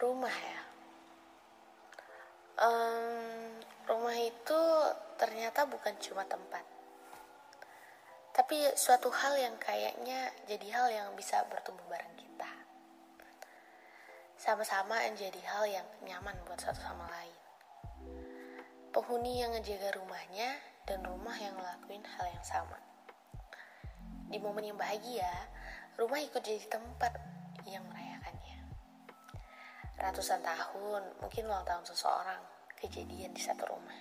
Rumah ya. Um, rumah itu ternyata bukan cuma tempat, tapi suatu hal yang kayaknya jadi hal yang bisa bertumbuh bareng kita. Sama-sama menjadi hal yang nyaman buat satu sama lain. Penghuni yang ngejaga rumahnya dan rumah yang ngelakuin hal yang sama. Di momen yang bahagia, rumah ikut jadi tempat. Ratusan tahun, mungkin ulang tahun seseorang, kejadian di satu rumah.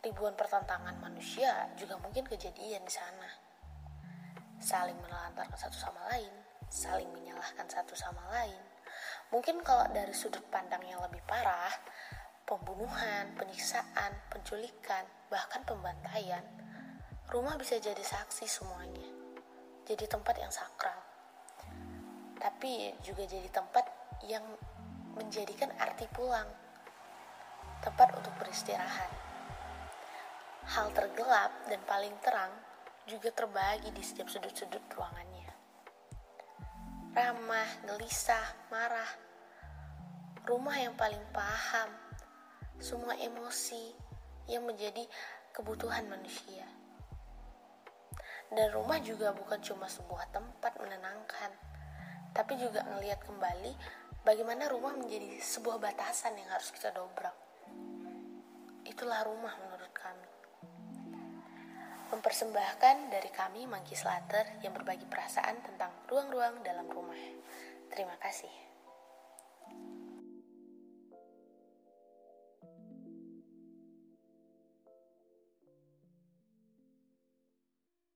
Ribuan pertentangan manusia juga mungkin kejadian di sana. Saling menelantarkan satu sama lain, saling menyalahkan satu sama lain. Mungkin kalau dari sudut pandang yang lebih parah, pembunuhan, penyiksaan, penculikan, bahkan pembantaian, rumah bisa jadi saksi semuanya. Jadi tempat yang sakral. Tapi juga jadi tempat yang menjadikan arti pulang tempat untuk beristirahat. Hal tergelap dan paling terang juga terbagi di setiap sudut-sudut ruangannya. Ramah, gelisah, marah. Rumah yang paling paham semua emosi yang menjadi kebutuhan manusia. Dan rumah juga bukan cuma sebuah tempat menenangkan, tapi juga ngelihat kembali bagaimana rumah menjadi sebuah batasan yang harus kita dobrak. Itulah rumah menurut kami. Mempersembahkan dari kami Monkey Slater yang berbagi perasaan tentang ruang-ruang dalam rumah. Terima kasih.